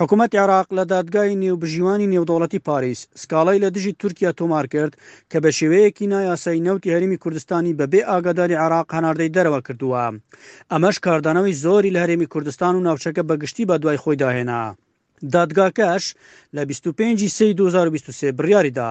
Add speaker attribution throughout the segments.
Speaker 1: حکومەتی عێراق لە دادگای نێوبژیوانی نێودەوڵەتی پاریس سکاڵای لە دژی تورکیا تۆمار کرد کە بە شێوەیەکی نایاسایی نەوتی هەرێمی کوردستانی بە بێ ئاگاداری عێراق هەناردەی دەرەوە کردووە. ئەمەش کاردانەوەی زۆری لە هەرێمی کوردستان و ناوچەکە بە گشتی بە دوای خۆیدا هێنا. دادگاکەش لە بیست و پێنج ی سێی دوو هەزار و بیست و سێ بڕیاری دا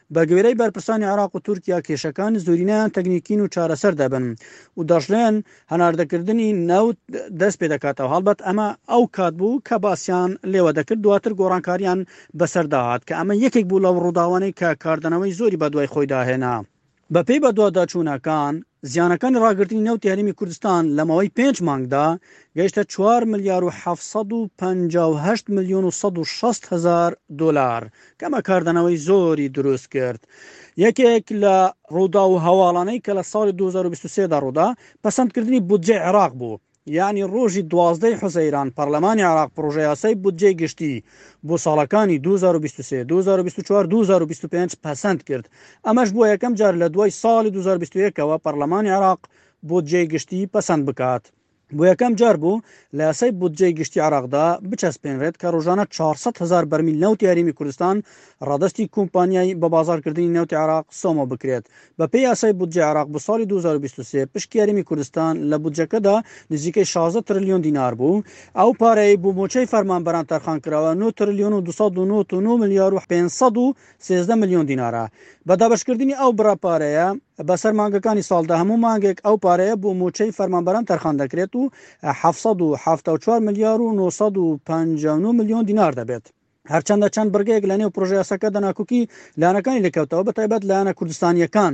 Speaker 1: بەگوێرەی بەرپرسانی عێراق و تورکیا کێشەکان زۆرینەیان تەکنیکین و چارەسەر دەبن و دەشڵێن هەناردەکردنی نەوت دەست پێ دەکاتەوە، هەڵبەت ئەمە ئەو کات بوو کە باسیان لێوە دەکرد دواتر گۆڕانکارییان بەسەردا هات، کە ئەمە یەکێک بوو لەو ڕووداوانەی کە کاردانەوەی زۆری بەدوای خۆیدا هێنا. بەپێی بەدواداچوونەکان، زیانەکانی ڕاگرتنی نەوتی هەرێمی کوردستان لە ماوەی پێنج مانگدا گەیشتە چوار ملیار و حەفت سەد و پەنجا و هەشت ملیۆن و سەد و شەست هەزار دۆلار، کەمە کاردانەوەی زۆری دروست کرد. یەکێک لە ڕووداو و هەواڵانەی کە لە ساڵی دوو هەزار و بیست و سێ دا ڕوودا، پەسەندکردنی بودجەی عێراق بوو، یانی ڕۆژی دوازدە ی حوزەیران پەڕلەمانی عێراق پڕۆژەیاسای بودجەی گشتی بۆ ساڵەکانی دوو هەزار و بیست و سێ، دوو هەزار و بیست و چوار، دوو هەزار و بیست و پێنج پەسەند کرد، ئەمەش بووە یەکەم جار لە دوای ساڵی دوو هەزار و بیست و یەک ەوە پەڕلەمانی عێراق بودجەی گشتی پەسەند بکات. بۆ یەکەم جار بوو لە یاسای بودجەی گشتی عێراقدا بچەسپێنرێت کە ڕۆژانە 400 هەزار بەرمیل نەوتی هەرێمی کوردستان ڕادەستی کومپانیای بەبازاڕکردنی نەوتی عێراق سۆمۆ بکرێت. بەپێی یاسای بودجەی عێراق بۆ ساڵی 2023 پشکی هەرێمی کوردستان لە بودجەکەدا نزیکەی 16 ترلیۆن دینار بوو، ئەو پارەیەی بۆ مووچەی فەرمانبەران تەرخانکراوە نۆ ترلیۆن و دوو سەد و نەوەد و نۆ ملیار و پێنج سەد و سێزدە ملیۆن دینارە. بە دابەشکردنی ئەو بڕە پارەیە بەسەر مانگەکانی ساڵدا هەموو مانگێک ئەو پارەیە بۆ مووچەی فەرمانبەران تەرخان دەکرێت و حەفت سەد و حەفتا و چوار ملیار و نۆ سەد و پەنجا و نۆ ملیۆن دینار دەبێت. هەرچەندە چەند بڕگەیەک لەنێو پڕۆژەیاساکەدا ناکۆکی لایەنەکانی لێکەوتەوە، بەتایبەت لایەنە کوردستانییەکان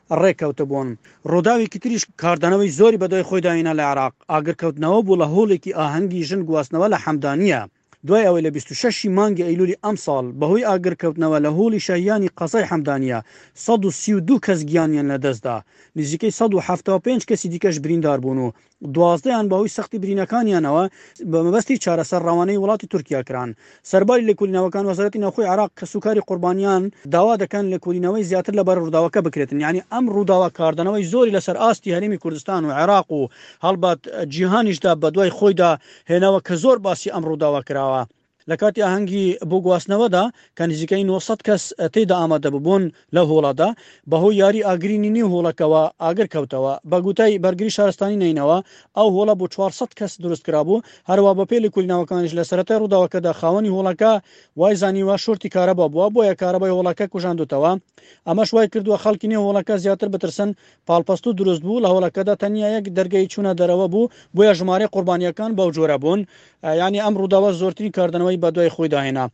Speaker 1: ڕێککەوتبوون. ڕووداوێکی تریش کاردانەوەی زۆری بەدوای خۆیدا هێنا لە عێراق، ئاگرکەوتنەوە بوو لە هۆڵێکی ئاهەنگی ژن گواستنەوە لە حەمدانییە، دوای ئەوەی لە بیست و شەش ی مانگی ئەیلولی ئەمساڵ بەهۆی ئاگرکەوتنەوە لە هۆڵی شەهیانی قەزای حەمدانییە سەد و سی و دوو کەس گیانیان لەدەستدا، نزیکەی سەد و حەفتا و پێنج کەسی دیکەش برینداربوون و دوازدە یان بەهۆی سەختی برینەکانیانەوە بە مەبەستی چارەسەر ڕەوانەی وڵاتی تورکیا کران. سەرباری لێکۆلینەوەکان، وەزارەتی ناوخۆی عێراق کەسوکاری قوربانیان داوا دەکەن لێکۆلینەوەی زیاتر لەبارەی ڕووداوەکە بکرێتن، یانی ئەم ڕووداوە کاردانەوەی زۆری لەسەر ئاستی هەرێمی کوردستان و عێراق و هەڵبەت جیهانیشدا بەدوای خۆیدا هێناوە کە زۆر باسی ئەم ڕووداوە کراوە. لە کاتی ئاهەنگی بۆ گواستنەوەدا کە نزیکەی نۆ سەد کەس تێیدا ئامادە ببوون لەو هۆڵەدا، بەهۆی یاری ئاگرینی نێو هۆڵەکەوە ئاگر کەوتەوە. بە گوتەی بەرگری شارستانی نەینەوا، ئەو هۆڵە بۆ چوار سەد کەس دروست کرابوو، هەروا بەپێی لێکۆلینەوەکانیش لە سەرەتای ڕووداوەکەدا خاوەنی هۆڵەکە وای زانیوە شۆرتی کارەبا بووە، بۆیە کارەبای هۆڵەکە کوژاندۆتەوە، ئەمەش وای کردووە خەڵکی نێو هۆڵەکە زیاتر بترسن پاڵپەستوو دروست بوو، لە هۆڵەکەدا تەنیا یەک دەرگەی چوونە دەرەوە بوو، بۆیە ژمارەی قوربانییەکان بەو جۆرە بوون. یانی ئەم ڕووداوە زۆرترین کاردانەوەی بەدوای خۆیدا هێنا.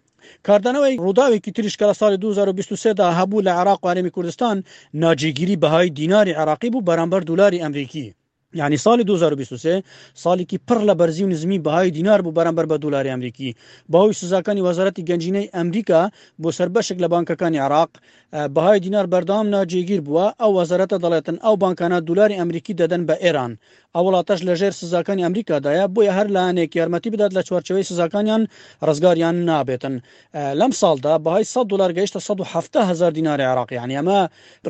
Speaker 1: کاردانەوەی ڕووداوێکی تریش کە لە ساڵی دوو هەزار و بیست و سێ دا هەبوو لە عێراق و هەرێمی کوردستان، ناجێگیری بەهای دیناری عێراقی بوو بەرامبەر دولاری ئەمریکی. یانی ساڵی دوو هەزار و بیست و سێ ساڵێکی پڕ لە بەرزی و نزمی بەهای دینار بوو بەرامبەر بە دولاری ئەمریکی، بەهۆی سزاکانی وەزارەتی گەنجینەی ئەمریکا بۆ سەر بەشێک لە بانکەکانی عێراق، بەهای دینار بەردەوام نا جێگیر بووە، ئەو وەزارەتە دەڵێتن ئەو بانکانە دولاری ئەمریکی دەدەن بە ئێران، ئەو وڵاتەش لە ژێر سزاکانی ئەمریکادایە، بۆیە هەر لایەنێک یارمەتی بدات لە چوارچێوەی سزاکانیان ڕزگاریان نابێتن. لەم ساڵدا بەهای سەد دولار گەیشتە سەد و حەفتا هەزار دیناری عێراقی، یانی ئەمە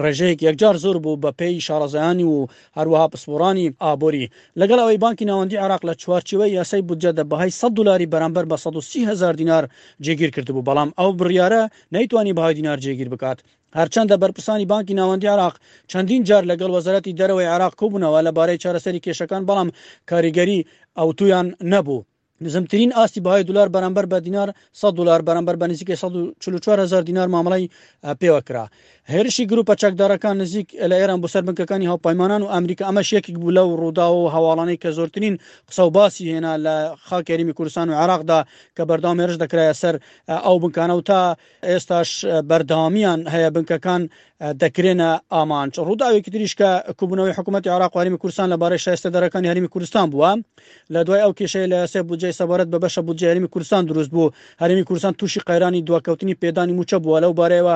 Speaker 1: ڕێژەیەک یەکجار زۆر بوو بە پێی شارەزایانی و هەروەها پسپۆڕانی ئابوری. لەگەڵ ئەوەی بانکی ناوەندی عێراق لە چوارچێوەی یاسای بودجەدا بەهای سەد دولاری بەرامبەر بە سەد و سی هەزار دینار جێگیر کردبوو، بەڵام ئەو بڕیارە نەیتوانی بەهای دینار جێگیر بکات. هەرچەندە بەرپرسانی بانکی ناوەندی عێراق چەندین جار لەگەڵ وەزارەتی دەرەوەی عێراق کۆبوونەوە لەبارەی چارەسەری کێشەکان بەڵام کاریگەری ئەوتۆیان نەبوو. نزمترین ئاستی بەهای دولار بەرامبەر بە دینار سەد دولار بەرامبەر بە نزیکەی سەد و چل و چوار هەزار دینار مامەڵەی پێوە کرا. هێرشی گروپە چەکدارەکان نزیک لە ئێران بۆ سەر بنکەکانی هاوپایمانان و ئەمریکا ئەمەش یەکێک بوو لەو ڕووداو و هەواڵانەی کە زۆرترین قسە و باسی هێنا لە خاکی هەرێمی کوردستان و عێراقدا کە بەردەوام هێرش دەکرایە سەر ئەو بنکانە و تا ئێستاش بەردەوامیان هەیە بنکەکان دەکرێنە ئامانج ڕووداوێکی تریش کە کوبوونەوەی حکوومەتتی عراق و هەرمی کوردستان لەبارەی شایستە دەرەکانی هەرمی کوردستان بووە لە دوای ئەو کێشەیە لە سێ بودجەی سەبارەت بە بەشە بودجەرمی کوردستان دروست بوو هەرمی کوردستان تووشی قەیرانی دواکەوتنی پێدانی موچە بووە لەو بارەیەوە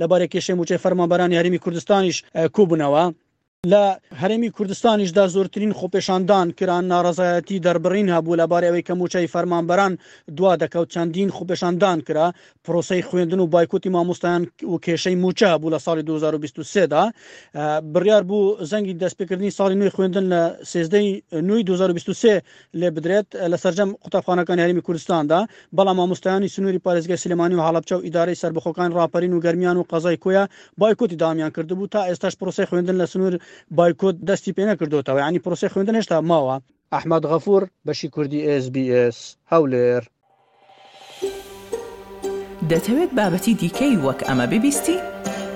Speaker 1: لەبارەی کێشەی مووچەی فەرمانبەرانی هەرێمی کوردستانیش کۆبوونەوە. لە هەرێمی کوردستانیشدا زۆرترین خۆپێشاندان کران، ناڕەزایەتی دەربڕین هەبوو لەبارەی ئەوەی کە مووچەی فەرمانبەران دوا دەکەوت، چەندین خۆپێشاندان کرا، پرۆسەی خوێندن و بایکۆتی مامۆستایان و کێشەی مووچە هەبوو لە ساڵی دوو هەزار و بیست و سێ دا بڕیار بوو زەنگی دەستپێکردنی ساڵی نوێی خوێندن لە سێزدە ی نۆ ی دوو هەزار و بیست و سێ لێبدرێت لە سەرجەم قوتابخانەکانی هەرێمی کوردستاندا، بەڵام مامۆستایانی سنووری پارێزگای سلێمانی و هەڵەبچە و ئیدارەی سەربەخۆکانی ڕاپەرین و گەرمیان و قەزای کۆیە بایکۆتی داوامیان کردبوو، تا ئێستاش پرۆسەی خوێندن لە سنوور بایکۆت دەستی پێنەکردۆتەوە، یانی پرۆسەی خوێندن هێشتا ماوە. ئەحمەد غەفوور، بەشی کوردی ئێس بی ئێس، هەولێر.
Speaker 2: دەتەوێت بابەتی دیکەی وەک ئەمە ببیستی؟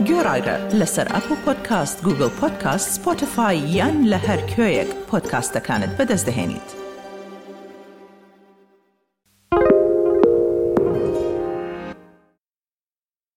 Speaker 2: گۆڕایرە لەسەر ئەپڵ پۆدکاست، گووگڵ پۆدکاست، سپۆتفای یان لە هەر کوێیەک پۆدکاستەکانت بەدەست دەهێنیت.